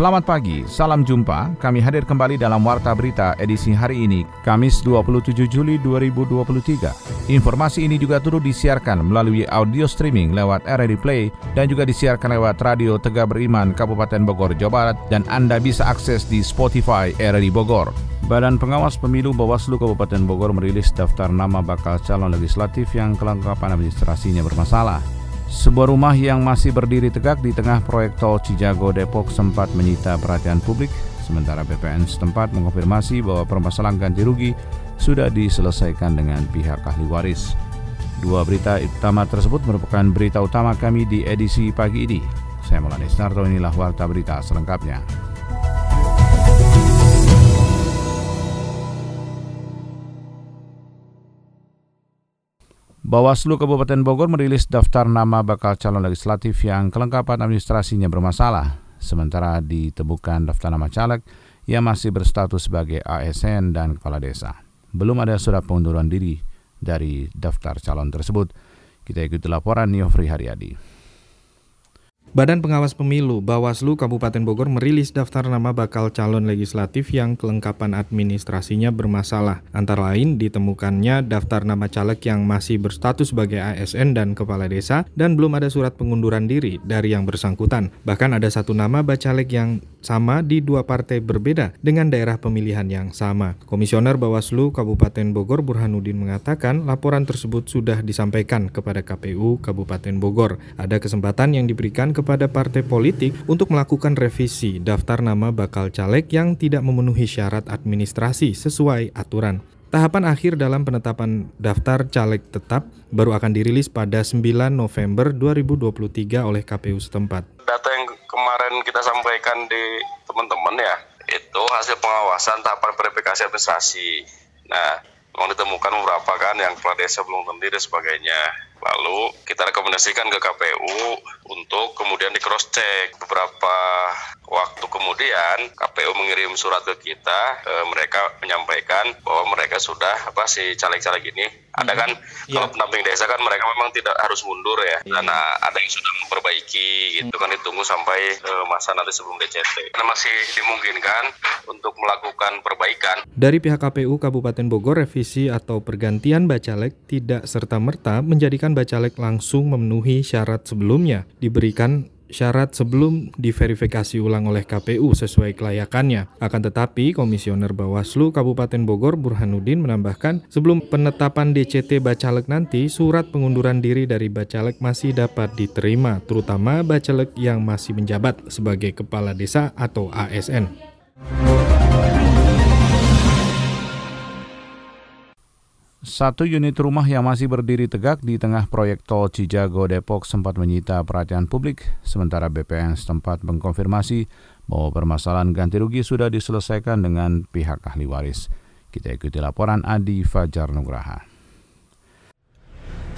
Selamat pagi, salam jumpa. Kami hadir kembali dalam Warta Berita edisi hari ini, Kamis 27 Juli 2023. Informasi ini juga turut disiarkan melalui audio streaming lewat RRI Play dan juga disiarkan lewat Radio Tegak Beriman Kabupaten Bogor, Jawa Barat dan Anda bisa akses di Spotify RRI Bogor. Badan Pengawas Pemilu Bawaslu Kabupaten Bogor merilis daftar nama bakal calon legislatif yang kelengkapan administrasinya bermasalah. Sebuah rumah yang masih berdiri tegak di tengah proyek tol Cijago Depok sempat menyita perhatian publik, sementara BPN setempat mengonfirmasi bahwa permasalahan ganti rugi sudah diselesaikan dengan pihak ahli waris. Dua berita utama tersebut merupakan berita utama kami di edisi pagi ini. Saya Maulana Isnarto, inilah Warta Berita selengkapnya. Bawaslu Kabupaten Bogor merilis daftar nama bakal calon legislatif yang kelengkapan administrasinya bermasalah, sementara ditemukan daftar nama caleg yang masih berstatus sebagai ASN dan kepala desa. Belum ada surat pengunduran diri dari daftar calon tersebut. Kita ikuti laporan Niofri Haryadi. Badan Pengawas Pemilu Bawaslu Kabupaten Bogor merilis daftar nama bakal calon legislatif yang kelengkapan administrasinya bermasalah. Antara lain ditemukannya daftar nama caleg yang masih berstatus sebagai ASN dan kepala desa dan belum ada surat pengunduran diri dari yang bersangkutan. Bahkan ada satu nama bacaleg yang sama di dua partai berbeda dengan daerah pemilihan yang sama. Komisioner Bawaslu Kabupaten Bogor Burhanuddin mengatakan laporan tersebut sudah disampaikan kepada KPU Kabupaten Bogor. Ada kesempatan yang diberikan kepada partai politik untuk melakukan revisi daftar nama bakal caleg yang tidak memenuhi syarat administrasi sesuai aturan. Tahapan akhir dalam penetapan daftar caleg tetap baru akan dirilis pada 9 November 2023 oleh KPU setempat. Data yang kemarin kita sampaikan di teman-teman ya, itu hasil pengawasan tahapan verifikasi administrasi. Nah, memang ditemukan beberapa kan yang kepala desa belum terdiri dan sebagainya. Lalu kita rekomendasikan ke KPU untuk kemudian di cross check beberapa waktu kemudian KPU mengirim surat ke kita e, mereka menyampaikan bahwa mereka sudah apa si caleg-caleg ini hmm. ada kan yeah. kalau pendamping desa kan mereka memang tidak harus mundur ya yeah. karena ada yang sudah memperbaiki gitu kan ditunggu sampai e, masa nanti sebelum DCT karena masih dimungkinkan untuk melakukan perbaikan dari pihak KPU Kabupaten Bogor revisi atau pergantian bacalek tidak serta-merta menjadikan bacalek langsung memenuhi syarat sebelumnya diberikan syarat sebelum diverifikasi ulang oleh KPU sesuai kelayakannya. Akan tetapi, Komisioner Bawaslu Kabupaten Bogor Burhanuddin menambahkan, sebelum penetapan DCT Bacalek nanti, surat pengunduran diri dari Bacalek masih dapat diterima, terutama Bacalek yang masih menjabat sebagai Kepala Desa atau ASN. Satu unit rumah yang masih berdiri tegak di tengah proyek tol Cijago Depok sempat menyita perhatian publik, sementara BPN setempat mengkonfirmasi bahwa permasalahan ganti rugi sudah diselesaikan dengan pihak ahli waris. Kita ikuti laporan Adi Fajar Nugraha.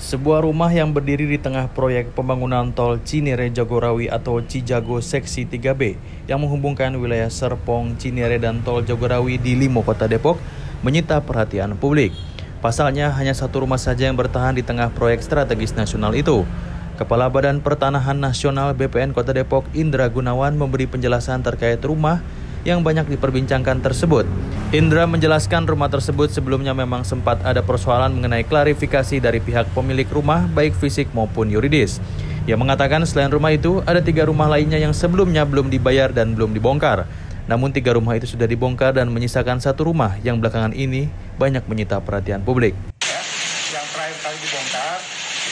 Sebuah rumah yang berdiri di tengah proyek pembangunan tol Cinere Jagorawi atau Cijago Seksi 3B yang menghubungkan wilayah Serpong, Cinere, dan tol Jagorawi di Limo, Kota Depok menyita perhatian publik. Pasalnya, hanya satu rumah saja yang bertahan di tengah proyek strategis nasional itu. Kepala Badan Pertanahan Nasional BPN Kota Depok Indra Gunawan memberi penjelasan terkait rumah yang banyak diperbincangkan tersebut. Indra menjelaskan rumah tersebut sebelumnya memang sempat ada persoalan mengenai klarifikasi dari pihak pemilik rumah baik fisik maupun yuridis. Ia mengatakan selain rumah itu ada tiga rumah lainnya yang sebelumnya belum dibayar dan belum dibongkar. Namun tiga rumah itu sudah dibongkar dan menyisakan satu rumah yang belakangan ini banyak menyita perhatian publik. Ya, yang terakhir kali dibongkar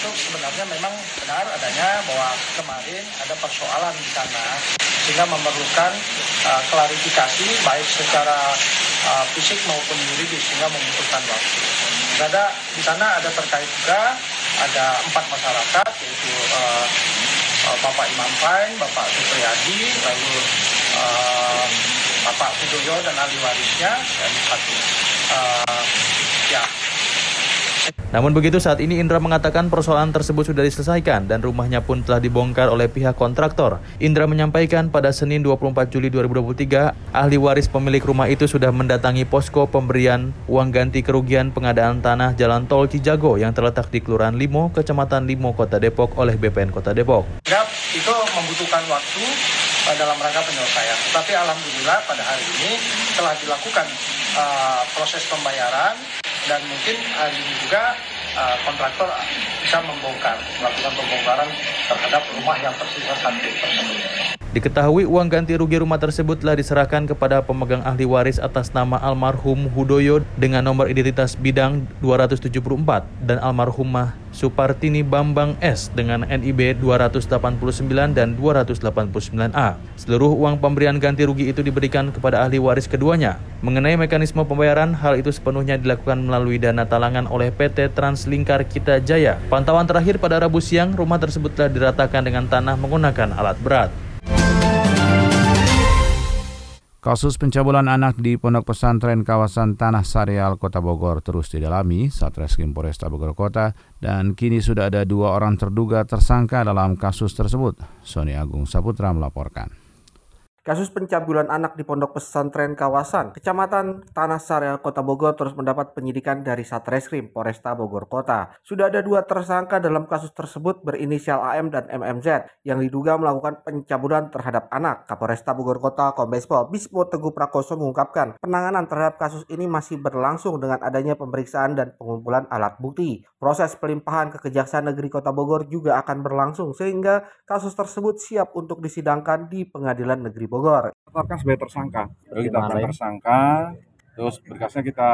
itu sebenarnya memang benar adanya bahwa kemarin ada persoalan di sana sehingga memerlukan uh, klarifikasi baik secara uh, fisik maupun yuridis sehingga membutuhkan waktu. Ada di sana ada terkait juga ada empat masyarakat yaitu uh, Bapak Imam Pain, Bapak Supriyadi, lalu uh, Bapak Sudoyo dan ahli warisnya dan satu. Uh, ya Namun begitu saat ini Indra mengatakan persoalan tersebut sudah diselesaikan dan rumahnya pun telah dibongkar oleh pihak kontraktor. Indra menyampaikan pada Senin 24 Juli 2023, ahli waris pemilik rumah itu sudah mendatangi posko pemberian uang ganti kerugian pengadaan tanah Jalan Tol Cijago yang terletak di Kelurahan Limo, Kecamatan Limo, Kota Depok oleh BPN Kota Depok. Itu membutuhkan waktu uh, dalam rangka penyelesaian. Tapi alhamdulillah pada hari ini telah dilakukan uh, proses pembayaran dan mungkin hari ini juga uh, kontraktor bisa membongkar, melakukan pembongkaran terhadap rumah yang tersisa satu tersebut. Diketahui uang ganti rugi rumah tersebut telah diserahkan kepada pemegang ahli waris atas nama almarhum Hudoyo dengan nomor identitas bidang 274 dan almarhumah Supartini Bambang S dengan NIB 289 dan 289A. Seluruh uang pemberian ganti rugi itu diberikan kepada ahli waris keduanya. Mengenai mekanisme pembayaran, hal itu sepenuhnya dilakukan melalui dana talangan oleh PT Translingkar Kita Jaya. Pantauan terakhir pada Rabu siang, rumah tersebut telah diratakan dengan tanah menggunakan alat berat. Kasus pencabulan anak di Pondok Pesantren kawasan Tanah Sareal, Kota Bogor terus didalami Satreskrim Polresta Bogor Kota dan kini sudah ada dua orang terduga tersangka dalam kasus tersebut. Sony Agung Saputra melaporkan. Kasus pencabulan anak di pondok pesantren kawasan Kecamatan Tanah Sareal Kota Bogor terus mendapat penyidikan dari Satreskrim Polresta Bogor Kota. Sudah ada dua tersangka dalam kasus tersebut berinisial AM dan MMZ yang diduga melakukan pencabulan terhadap anak. Kapolresta Bogor Kota Kombes Pol Bispo Teguh Prakoso mengungkapkan penanganan terhadap kasus ini masih berlangsung dengan adanya pemeriksaan dan pengumpulan alat bukti. Proses pelimpahan ke Kejaksaan Negeri Kota Bogor juga akan berlangsung sehingga kasus tersebut siap untuk disidangkan di Pengadilan Negeri Bogor. Tetapkan sebagai tersangka. Kita tetapkan tersangka, terus berkasnya kita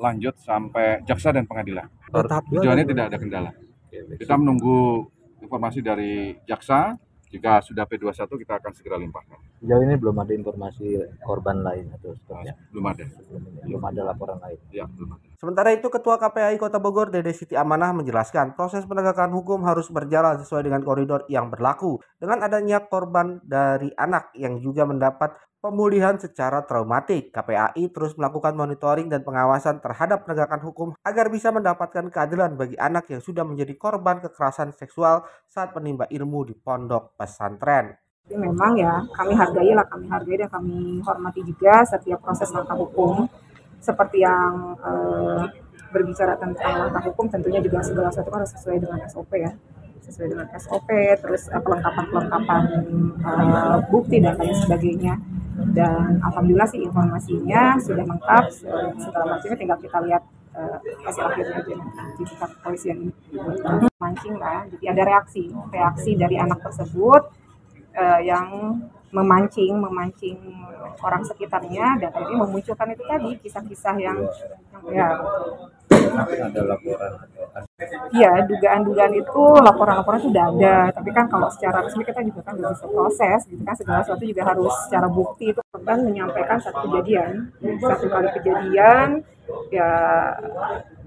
lanjut sampai jaksa dan pengadilan. Tujuannya tidak ada kendala. Kita menunggu informasi dari jaksa. Jika sudah P21 kita akan segera limpahkan. Sejauh ini belum ada informasi korban lain atau sepertinya. Belum ada. Belum ada laporan lain. Ya, belum ada. Sementara itu Ketua KPAI Kota Bogor Dede Siti Amanah menjelaskan proses penegakan hukum harus berjalan sesuai dengan koridor yang berlaku. Dengan adanya korban dari anak yang juga mendapat pemulihan secara traumatik, KPAI terus melakukan monitoring dan pengawasan terhadap penegakan hukum agar bisa mendapatkan keadilan bagi anak yang sudah menjadi korban kekerasan seksual saat menimba ilmu di pondok pesantren. Tapi memang ya kami hargai lah, kami hargai dan kami hormati juga setiap proses langkah hukum. Seperti yang eh, berbicara tentang langkah hukum tentunya juga segala sesuatu harus sesuai dengan SOP ya. Sesuai dengan SOP terus eh, pelengkapan-pelengkapan eh, bukti dan lain sebagainya dan alhamdulillah sih informasinya sudah lengkap se- segala macamnya. Tinggal kita lihat eh, hasil akhirnya aja di tingkat kepolisian ini mancing lah. Jadi ada reaksi reaksi dari anak tersebut eh, yang memancing memancing orang sekitarnya. Dan akhirnya memunculkan itu tadi kisah-kisah yang ya Ada laporan Iya, dugaan-dugaan itu laporan-laporan sudah ada. Tapi kan kalau secara resmi kita juga kan bisa proses, gitu kan segala sesuatu juga harus secara bukti itu kan menyampaikan satu kejadian, satu kali kejadian, ya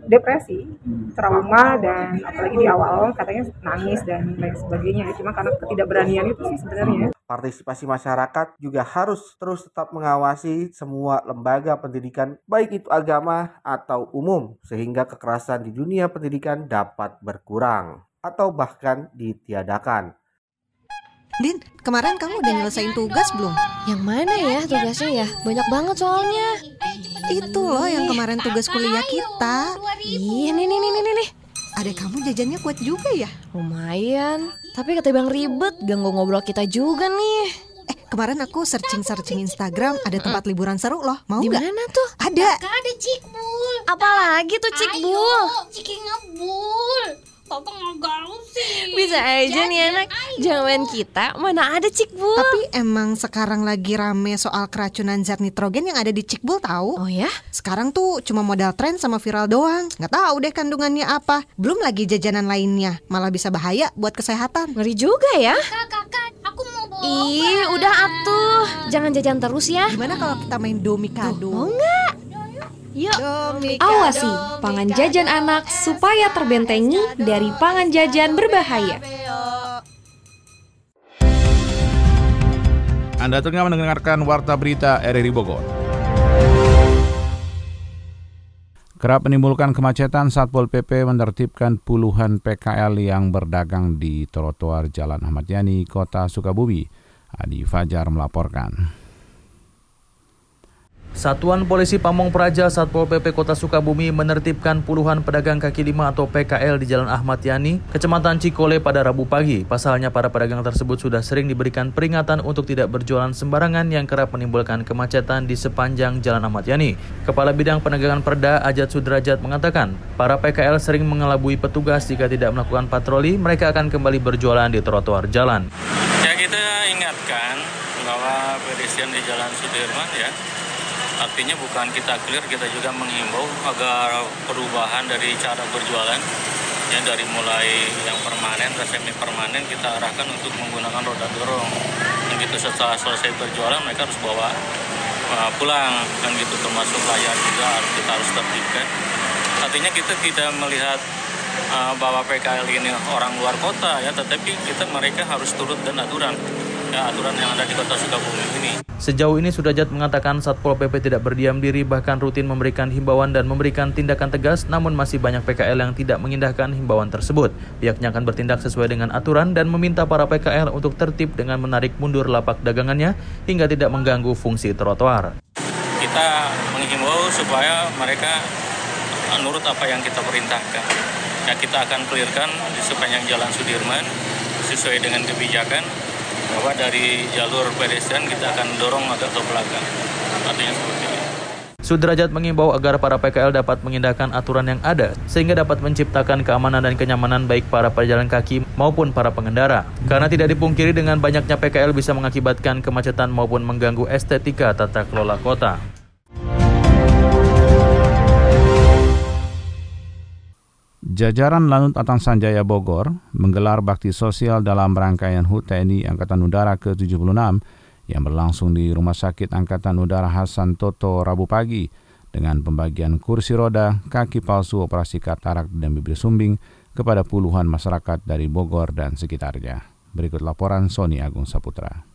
depresi, trauma dan apalagi di awal katanya nangis dan lain sebagainya. Cuma karena ketidakberanian itu sih sebenarnya. Partisipasi masyarakat juga harus terus tetap mengawasi semua lembaga pendidikan baik itu agama atau umum sehingga kekerasan di dunia pendidikan dapat berkurang atau bahkan ditiadakan. Din, kemarin kamu udah nyelesain tugas belum? Yang mana ya tugasnya ya? Banyak banget soalnya. Itu loh yang kemarin tugas kuliah kita. Ih, nih nih nih nih nih. Adek kamu jajannya kuat juga ya? Lumayan. Tapi kata Bang ribet, ganggu ngobrol kita juga nih. Eh, kemarin aku searching-searching Instagram ada tempat liburan seru loh. Mau Di mana tuh? Ada. ada Cikbul. Apalagi tuh Cikbul? Ciki ngebul. Papa nggak sih. Bisa aja nih anak. Jangan kita, mana ada Cikbul. Tapi emang sekarang lagi rame soal keracunan zat nitrogen yang ada di Cikbul tahu? Oh ya? Sekarang tuh cuma modal tren sama viral doang. Nggak tahu deh kandungannya apa. Belum lagi jajanan lainnya, malah bisa bahaya buat kesehatan. Ngeri juga ya. Kakak, kakak, aku mau bawa Ih, udah atuh. Jangan jajan terus ya. Gimana kalau kita main domikado? Mau nggak? Yuk. Awasi pangan jajan anak supaya terbentengi dari pangan jajan berbahaya. Anda tengah mendengarkan Warta Berita RRI Bogor. Kerap menimbulkan kemacetan, Satpol PP menertibkan puluhan PKL yang berdagang di trotoar Jalan Ahmad Yani, Kota Sukabumi. Adi Fajar melaporkan. Satuan Polisi Pamong Praja Satpol PP Kota Sukabumi menertibkan puluhan pedagang kaki lima atau PKL di Jalan Ahmad Yani, Kecamatan Cikole pada Rabu pagi. Pasalnya para pedagang tersebut sudah sering diberikan peringatan untuk tidak berjualan sembarangan yang kerap menimbulkan kemacetan di sepanjang Jalan Ahmad Yani. Kepala Bidang Penegakan Perda Ajat Sudrajat mengatakan, para PKL sering mengelabui petugas jika tidak melakukan patroli, mereka akan kembali berjualan di trotoar jalan. Ya kita ingatkan bahwa pedestrian di Jalan Sudirman ya Artinya bukan kita clear, kita juga menghimbau agar perubahan dari cara berjualan ya dari mulai yang permanen ke semi permanen kita arahkan untuk menggunakan roda dorong. Dan gitu setelah selesai berjualan mereka harus bawa uh, pulang dan gitu termasuk layar juga kita harus tertibkan. Artinya kita tidak melihat uh, bahwa PKL ini orang luar kota ya, tetapi kita mereka harus turut dan aturan ya, aturan yang ada di kota Sukabumi ini. Sejauh ini Sudajat mengatakan Satpol PP tidak berdiam diri bahkan rutin memberikan himbauan dan memberikan tindakan tegas namun masih banyak PKL yang tidak mengindahkan himbauan tersebut. Pihaknya akan bertindak sesuai dengan aturan dan meminta para PKL untuk tertib dengan menarik mundur lapak dagangannya hingga tidak mengganggu fungsi trotoar. Kita menghimbau supaya mereka menurut apa yang kita perintahkan. Ya kita akan clearkan di sepanjang Jalan Sudirman sesuai dengan kebijakan bahwa dari jalur pedestrian kita akan dorong agak ke belakang. Artinya seperti ini. Sudrajat mengimbau agar para PKL dapat mengindahkan aturan yang ada sehingga dapat menciptakan keamanan dan kenyamanan baik para pejalan kaki maupun para pengendara. Karena tidak dipungkiri dengan banyaknya PKL bisa mengakibatkan kemacetan maupun mengganggu estetika tata kelola kota. Jajaran Lanut Atang Sanjaya Bogor menggelar bakti sosial dalam rangkaian HUT TNI Angkatan Udara ke-76 yang berlangsung di Rumah Sakit Angkatan Udara Hasan Toto Rabu pagi dengan pembagian kursi roda, kaki palsu, operasi katarak, dan bibir sumbing kepada puluhan masyarakat dari Bogor dan sekitarnya. Berikut laporan Sony Agung Saputra.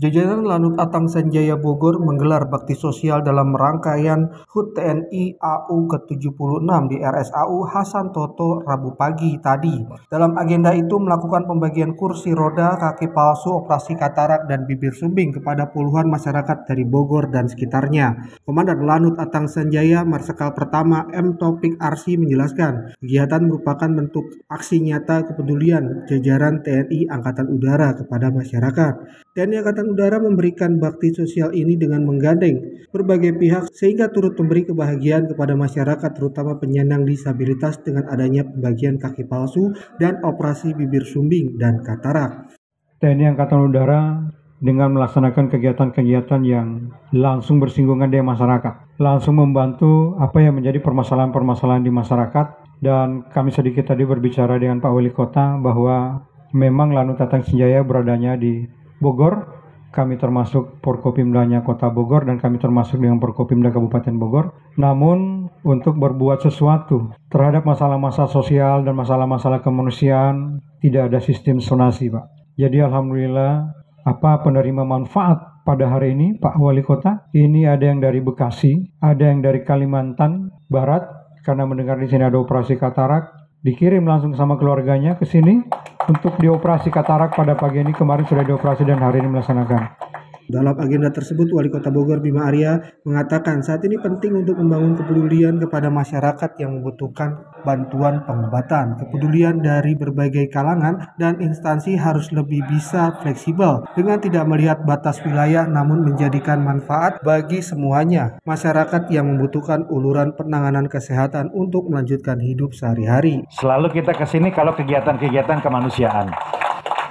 Jajaran Lanut Atang Sanjaya Bogor menggelar bakti sosial dalam rangkaian HUT TNI AU ke-76 di RSAU Hasan Toto Rabu pagi tadi. Dalam agenda itu melakukan pembagian kursi roda, kaki palsu, operasi katarak, dan bibir sumbing kepada puluhan masyarakat dari Bogor dan sekitarnya. Komandan Lanut Atang Sanjaya Marsikal Pertama M. Topik Arsi menjelaskan, kegiatan merupakan bentuk aksi nyata kepedulian jajaran TNI Angkatan Udara kepada masyarakat. TNI Angkatan Udara memberikan bakti sosial ini dengan menggandeng berbagai pihak sehingga turut memberi kebahagiaan kepada masyarakat terutama penyandang disabilitas dengan adanya pembagian kaki palsu dan operasi bibir sumbing dan katarak. TNI Angkatan Udara dengan melaksanakan kegiatan-kegiatan yang langsung bersinggungan dengan masyarakat, langsung membantu apa yang menjadi permasalahan-permasalahan di masyarakat dan kami sedikit tadi berbicara dengan Pak Wali Kota bahwa memang Lanut Tatang Senjaya beradanya di Bogor kami termasuk Porkopimdanya Kota Bogor dan kami termasuk dengan Porkopimda Kabupaten Bogor. Namun untuk berbuat sesuatu terhadap masalah-masalah sosial dan masalah-masalah kemanusiaan tidak ada sistem sonasi Pak. Jadi Alhamdulillah apa penerima manfaat pada hari ini Pak Wali Kota ini ada yang dari Bekasi, ada yang dari Kalimantan Barat karena mendengar di sini ada operasi katarak dikirim langsung sama keluarganya ke sini untuk dioperasi katarak pada pagi ini kemarin sudah dioperasi dan hari ini melaksanakan. Dalam agenda tersebut, Wali Kota Bogor Bima Arya mengatakan saat ini penting untuk membangun kepedulian kepada masyarakat yang membutuhkan bantuan pengobatan. Kepedulian dari berbagai kalangan dan instansi harus lebih bisa fleksibel dengan tidak melihat batas wilayah namun menjadikan manfaat bagi semuanya. Masyarakat yang membutuhkan uluran penanganan kesehatan untuk melanjutkan hidup sehari-hari. Selalu kita ke sini kalau kegiatan-kegiatan kemanusiaan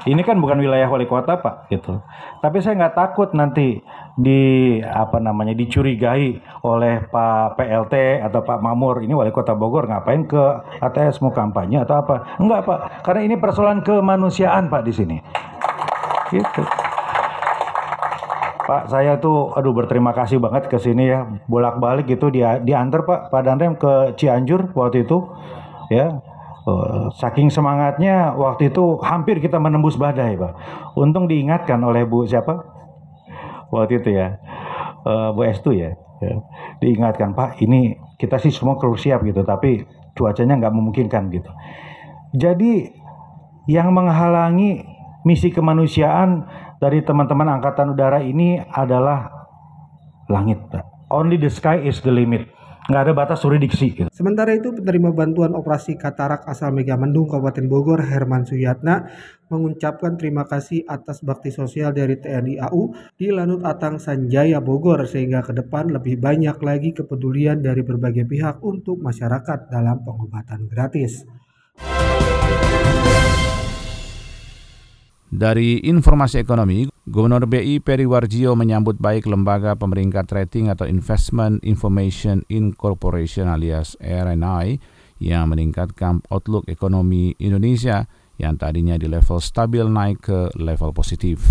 ini kan bukan wilayah wali kota pak. Gitu. Tapi saya nggak takut nanti di apa namanya dicurigai oleh Pak PLT atau Pak Mamur. Ini wali kota Bogor ngapain ke ATS mau kampanye atau apa? Enggak pak. Karena ini persoalan kemanusiaan pak di sini. Gitu. Pak, saya tuh aduh berterima kasih banget ke sini ya. Bolak-balik itu dia diantar Pak. Pak Dandrem ke Cianjur waktu itu ya saking semangatnya waktu itu hampir kita menembus badai, Pak. Untung diingatkan oleh Bu siapa? Waktu itu ya, uh, Bu Estu ya, ya. Diingatkan, Pak, ini kita sih semua keluar siap gitu, tapi cuacanya nggak memungkinkan gitu. Jadi yang menghalangi misi kemanusiaan dari teman-teman angkatan udara ini adalah langit. Only the sky is the limit nggak ada batas jurisdiksi. Gitu. Sementara itu penerima bantuan operasi katarak asal Megamendung Kabupaten Bogor Herman Suyatna mengucapkan terima kasih atas bakti sosial dari TNI AU di Lanut Atang Sanjaya Bogor sehingga ke depan lebih banyak lagi kepedulian dari berbagai pihak untuk masyarakat dalam pengobatan gratis. Dari informasi ekonomi, Gubernur BI Peri Warjio menyambut baik lembaga pemeringkat rating atau Investment Information Incorporation alias RNI yang meningkatkan outlook ekonomi Indonesia yang tadinya di level stabil naik ke level positif.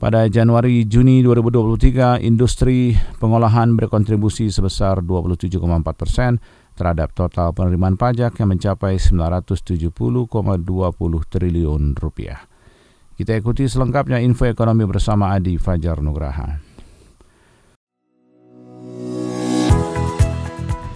Pada Januari-Juni 2023, industri pengolahan berkontribusi sebesar 27,4 persen terhadap total penerimaan pajak yang mencapai 970,20 triliun rupiah. Kita ikuti selengkapnya info ekonomi bersama Adi Fajar Nugraha.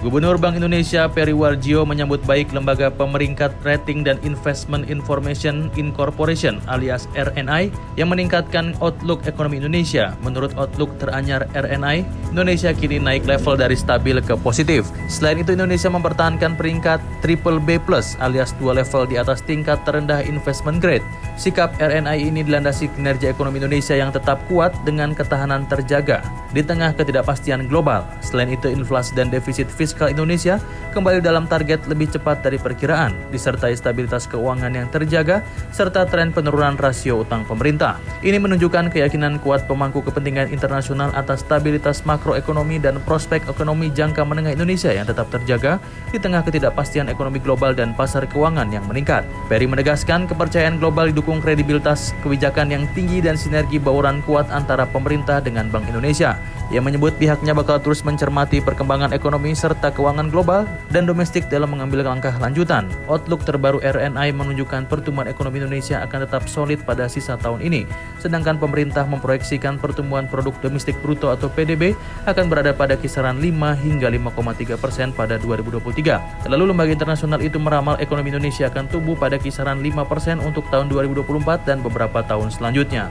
Gubernur Bank Indonesia Peri Warjio menyambut baik lembaga pemeringkat rating dan investment information incorporation alias RNI yang meningkatkan outlook ekonomi Indonesia. Menurut outlook teranyar RNI, Indonesia kini naik level dari stabil ke positif. Selain itu Indonesia mempertahankan peringkat triple B plus alias dua level di atas tingkat terendah investment grade. Sikap RNI ini dilandasi kinerja ekonomi Indonesia yang tetap kuat dengan ketahanan terjaga di tengah ketidakpastian global. Selain itu inflasi dan defisit fiskal Indonesia kembali dalam target lebih cepat dari perkiraan, disertai stabilitas keuangan yang terjaga, serta tren penurunan rasio utang pemerintah. Ini menunjukkan keyakinan kuat pemangku kepentingan internasional atas stabilitas makroekonomi dan prospek ekonomi jangka menengah Indonesia yang tetap terjaga di tengah ketidakpastian ekonomi global dan pasar keuangan yang meningkat. Perry menegaskan kepercayaan global didukung kredibilitas kebijakan yang tinggi dan sinergi bauran kuat antara pemerintah dengan Bank Indonesia. Ia menyebut pihaknya bakal terus mencermati perkembangan ekonomi serta keuangan global dan domestik dalam mengambil langkah lanjutan. Outlook terbaru RNI menunjukkan pertumbuhan ekonomi Indonesia akan tetap solid pada sisa tahun ini, sedangkan pemerintah memproyeksikan pertumbuhan produk domestik bruto atau PDB akan berada pada kisaran 5 hingga 5,3 persen pada 2023. Lalu lembaga internasional itu meramal ekonomi Indonesia akan tumbuh pada kisaran 5 persen untuk tahun 2024 dan beberapa tahun selanjutnya.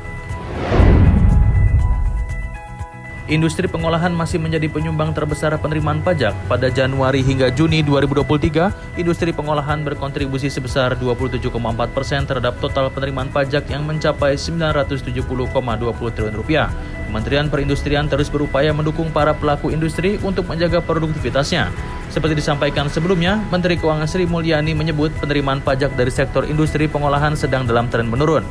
Industri pengolahan masih menjadi penyumbang terbesar penerimaan pajak. Pada Januari hingga Juni 2023, industri pengolahan berkontribusi sebesar 27,4 persen terhadap total penerimaan pajak yang mencapai 970,20 triliun rupiah. Kementerian Perindustrian terus berupaya mendukung para pelaku industri untuk menjaga produktivitasnya. Seperti disampaikan sebelumnya, Menteri Keuangan Sri Mulyani menyebut penerimaan pajak dari sektor industri pengolahan sedang dalam tren menurun.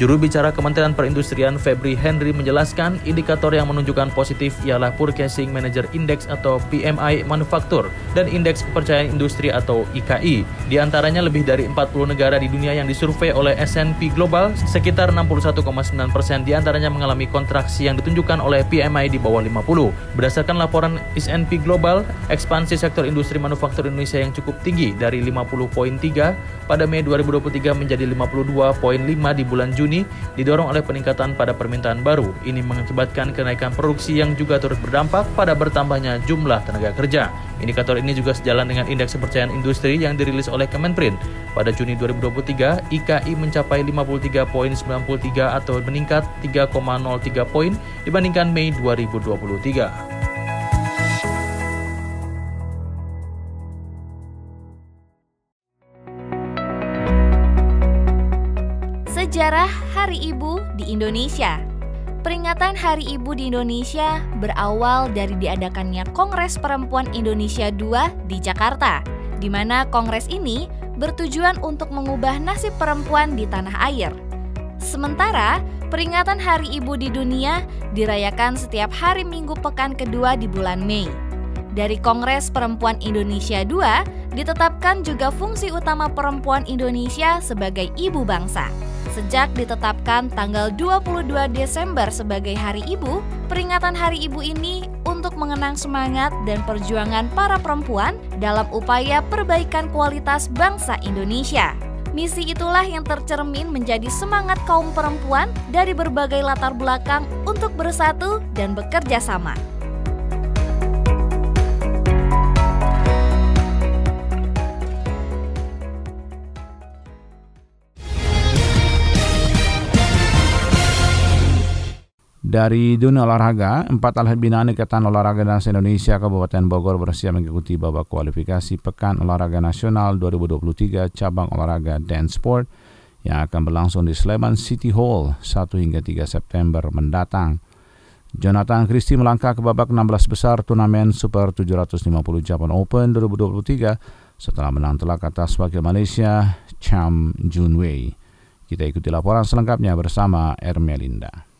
Juru bicara Kementerian Perindustrian Febri Henry menjelaskan indikator yang menunjukkan positif ialah Purchasing Manager Index atau PMI Manufaktur dan Indeks Kepercayaan Industri atau IKI. Di antaranya lebih dari 40 negara di dunia yang disurvei oleh S&P Global, sekitar 61,9 persen di antaranya mengalami kontraksi yang ditunjukkan oleh PMI di bawah 50. Berdasarkan laporan S&P Global, ekspansi sektor industri manufaktur Indonesia yang cukup tinggi dari 50.3 pada Mei 2023 menjadi 52.5 di bulan Juni Juni didorong oleh peningkatan pada permintaan baru. Ini mengakibatkan kenaikan produksi yang juga turut berdampak pada bertambahnya jumlah tenaga kerja. Indikator ini juga sejalan dengan indeks kepercayaan industri yang dirilis oleh Kemenprin. Pada Juni 2023, IKI mencapai 53.93 atau meningkat 3,03 poin dibandingkan Mei 2023. Indonesia Peringatan Hari Ibu di Indonesia berawal dari diadakannya Kongres Perempuan Indonesia II di Jakarta, di mana kongres ini bertujuan untuk mengubah nasib perempuan di tanah air. Sementara, peringatan Hari Ibu di dunia dirayakan setiap hari Minggu pekan kedua di bulan Mei. Dari Kongres Perempuan Indonesia II, ditetapkan juga fungsi utama perempuan Indonesia sebagai ibu bangsa. Sejak ditetapkan tanggal 22 Desember sebagai Hari Ibu, peringatan Hari Ibu ini untuk mengenang semangat dan perjuangan para perempuan dalam upaya perbaikan kualitas bangsa Indonesia. Misi itulah yang tercermin menjadi semangat kaum perempuan dari berbagai latar belakang untuk bersatu dan bekerja sama. Dari dunia olahraga, empat atlet binaan Ikatan Olahraga Nasional Indonesia Kabupaten Bogor bersiap mengikuti babak kualifikasi Pekan Olahraga Nasional 2023 cabang olahraga dance sport yang akan berlangsung di Sleman City Hall 1 hingga 3 September mendatang. Jonathan Christie melangkah ke babak 16 besar turnamen Super 750 Japan Open 2023 setelah menang telak atas wakil Malaysia Cham Junwei. Kita ikuti laporan selengkapnya bersama Ermelinda.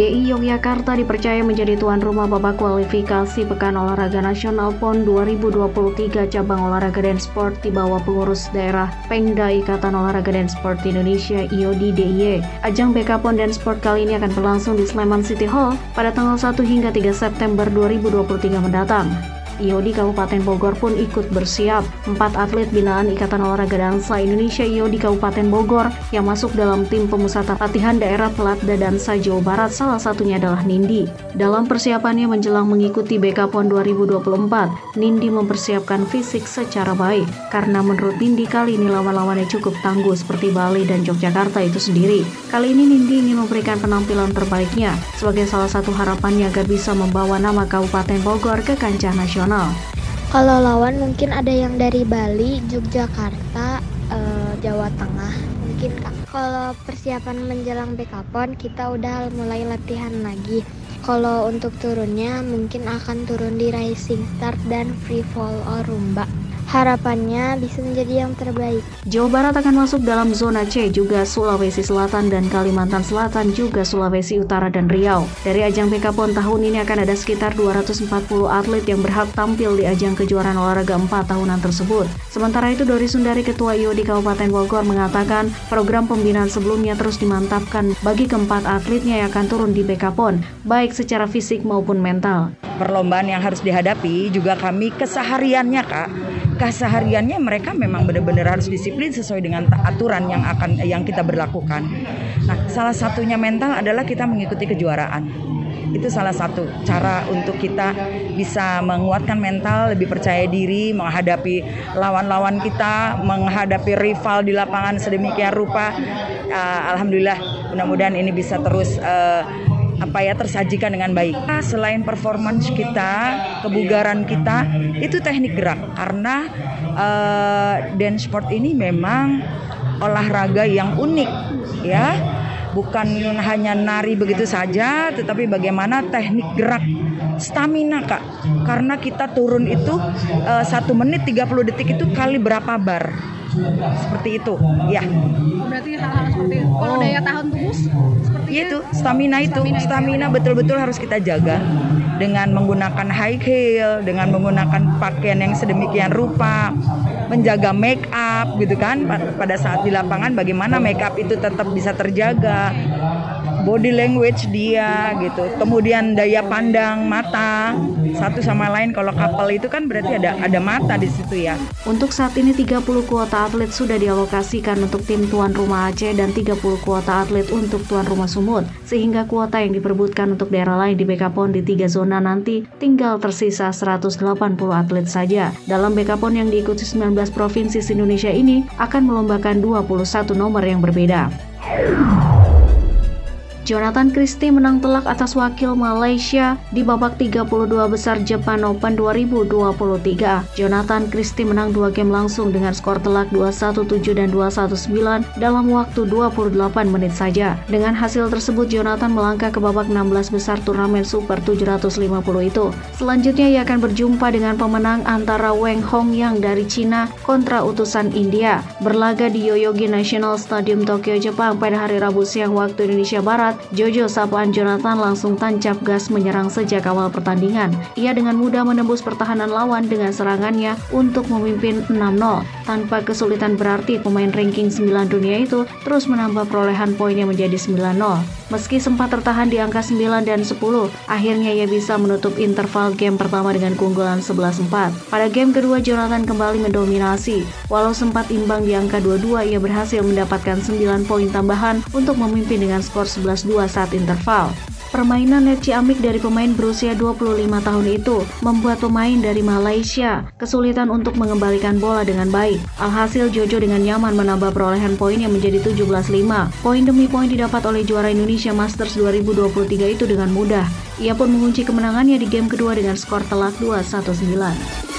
DI Yogyakarta dipercaya menjadi tuan rumah babak kualifikasi Pekan Olahraga Nasional PON 2023 cabang olahraga dan sport di bawah pengurus daerah Pengda Ikatan Olahraga dan Sport Indonesia IOD DIY. Ajang BK PON dan Sport kali ini akan berlangsung di Sleman City Hall pada tanggal 1 hingga 3 September 2023 mendatang. IOD Kabupaten Bogor pun ikut bersiap. Empat atlet binaan Ikatan Olahraga Dansa Indonesia IOD Kabupaten Bogor yang masuk dalam tim pemusatan latihan daerah Pelatda Dansa Jawa Barat salah satunya adalah Nindi. Dalam persiapannya menjelang mengikuti BK PON 2024, Nindi mempersiapkan fisik secara baik karena menurut Nindi kali ini lawan-lawannya cukup tangguh seperti Bali dan Yogyakarta itu sendiri. Kali ini Nindi ingin memberikan penampilan terbaiknya sebagai salah satu harapannya agar bisa membawa nama Kabupaten Bogor ke kancah nasional Kalau lawan mungkin ada yang dari Bali, Yogyakarta, uh, Jawa Tengah, mungkin kak. Kalau persiapan menjelang BKPON kita udah mulai latihan lagi. Kalau untuk turunnya mungkin akan turun di Rising Start dan Free Fall or. Harapannya bisa menjadi yang terbaik. Jawa Barat akan masuk dalam zona C, juga Sulawesi Selatan dan Kalimantan Selatan, juga Sulawesi Utara dan Riau. Dari ajang BK PON tahun ini akan ada sekitar 240 atlet yang berhak tampil di ajang kejuaraan olahraga 4 tahunan tersebut. Sementara itu, Dori Sundari Ketua IO di Kabupaten Bogor mengatakan program pembinaan sebelumnya terus dimantapkan bagi keempat atletnya yang akan turun di BK PON, baik secara fisik maupun mental. Perlombaan yang harus dihadapi juga kami kesehariannya, Kak kesehariannya mereka memang benar-benar harus disiplin sesuai dengan aturan yang akan yang kita berlakukan. Nah, salah satunya mental adalah kita mengikuti kejuaraan. Itu salah satu cara untuk kita bisa menguatkan mental, lebih percaya diri menghadapi lawan-lawan kita, menghadapi rival di lapangan sedemikian rupa. Uh, Alhamdulillah, mudah-mudahan ini bisa terus uh, apa ya tersajikan dengan baik. Selain performance kita, kebugaran kita, itu teknik gerak karena uh, dance sport ini memang olahraga yang unik ya. Bukan hanya nari begitu saja, tetapi bagaimana teknik gerak stamina kak karena kita turun itu uh, satu menit 30 detik itu kali berapa bar seperti itu ya berarti hal-hal seperti itu. Kalau daya tahan tubuh seperti iya itu stamina itu. Stamina betul-betul harus kita jaga. Dengan menggunakan high heel dengan menggunakan pakaian yang sedemikian rupa menjaga make up gitu kan? Pada saat di lapangan bagaimana make up itu tetap bisa terjaga body language dia gitu. Kemudian daya pandang mata satu sama lain. Kalau kapal itu kan berarti ada ada mata di situ ya. Untuk saat ini 30 kuota atlet sudah dialokasikan untuk tim tuan rumah Aceh dan 30 kuota atlet untuk tuan rumah Sumut sehingga kuota yang diperbutkan untuk daerah lain di BKPON di tiga zona nanti tinggal tersisa 180 atlet saja. Dalam BKPON yang diikuti 19 provinsi Indonesia ini akan melombakan 21 nomor yang berbeda. Jonathan Christie menang telak atas wakil Malaysia di babak 32 besar Japan Open 2023. Jonathan Christie menang dua game langsung dengan skor telak 2-1-7 dan 2-1-9 dalam waktu 28 menit saja. Dengan hasil tersebut, Jonathan melangkah ke babak 16 besar turnamen Super 750 itu. Selanjutnya ia akan berjumpa dengan pemenang antara Weng Hong Yang dari Cina kontra utusan India. Berlaga di Yoyogi National Stadium Tokyo, Jepang pada hari Rabu siang waktu Indonesia Barat, Jojo sapaan Jonathan langsung tancap gas menyerang sejak awal pertandingan. Ia dengan mudah menembus pertahanan lawan dengan serangannya untuk memimpin 6-0. Tanpa kesulitan berarti pemain ranking 9 dunia itu terus menambah perolehan poinnya menjadi 9-0. Meski sempat tertahan di angka 9 dan 10, akhirnya ia bisa menutup interval game pertama dengan keunggulan 11-4. Pada game kedua Jonathan kembali mendominasi. Walau sempat imbang di angka 22, ia berhasil mendapatkan 9 poin tambahan untuk memimpin dengan skor 11 2 saat interval. Permainan net ciamik dari pemain berusia 25 tahun itu membuat pemain dari Malaysia kesulitan untuk mengembalikan bola dengan baik. Alhasil Jojo dengan nyaman menambah perolehan poin yang menjadi 17-5. Poin demi poin didapat oleh juara Indonesia Masters 2023 itu dengan mudah. Ia pun mengunci kemenangannya di game kedua dengan skor telak 2-1-9.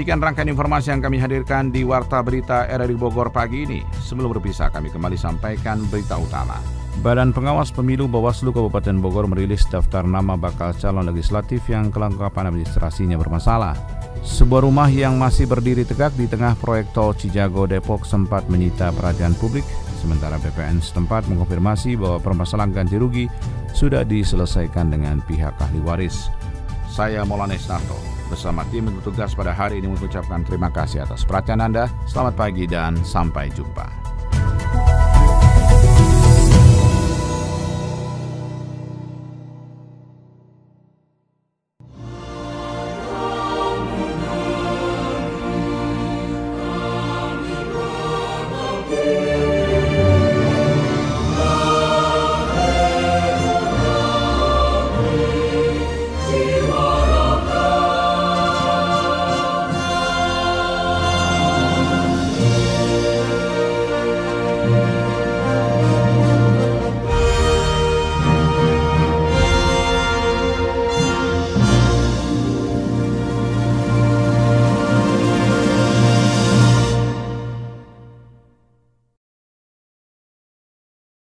Demikian rangkaian informasi yang kami hadirkan di Warta Berita RRI Bogor pagi ini. Sebelum berpisah, kami kembali sampaikan berita utama. Badan Pengawas Pemilu Bawaslu Kabupaten Bogor merilis daftar nama bakal calon legislatif yang kelengkapan administrasinya bermasalah. Sebuah rumah yang masih berdiri tegak di tengah proyek tol Cijago Depok sempat menyita perhatian publik, sementara BPN setempat mengkonfirmasi bahwa permasalahan ganti rugi sudah diselesaikan dengan pihak ahli waris. Saya Molanes Narto bersama tim yang bertugas pada hari ini mengucapkan terima kasih atas perhatian Anda. Selamat pagi dan sampai jumpa.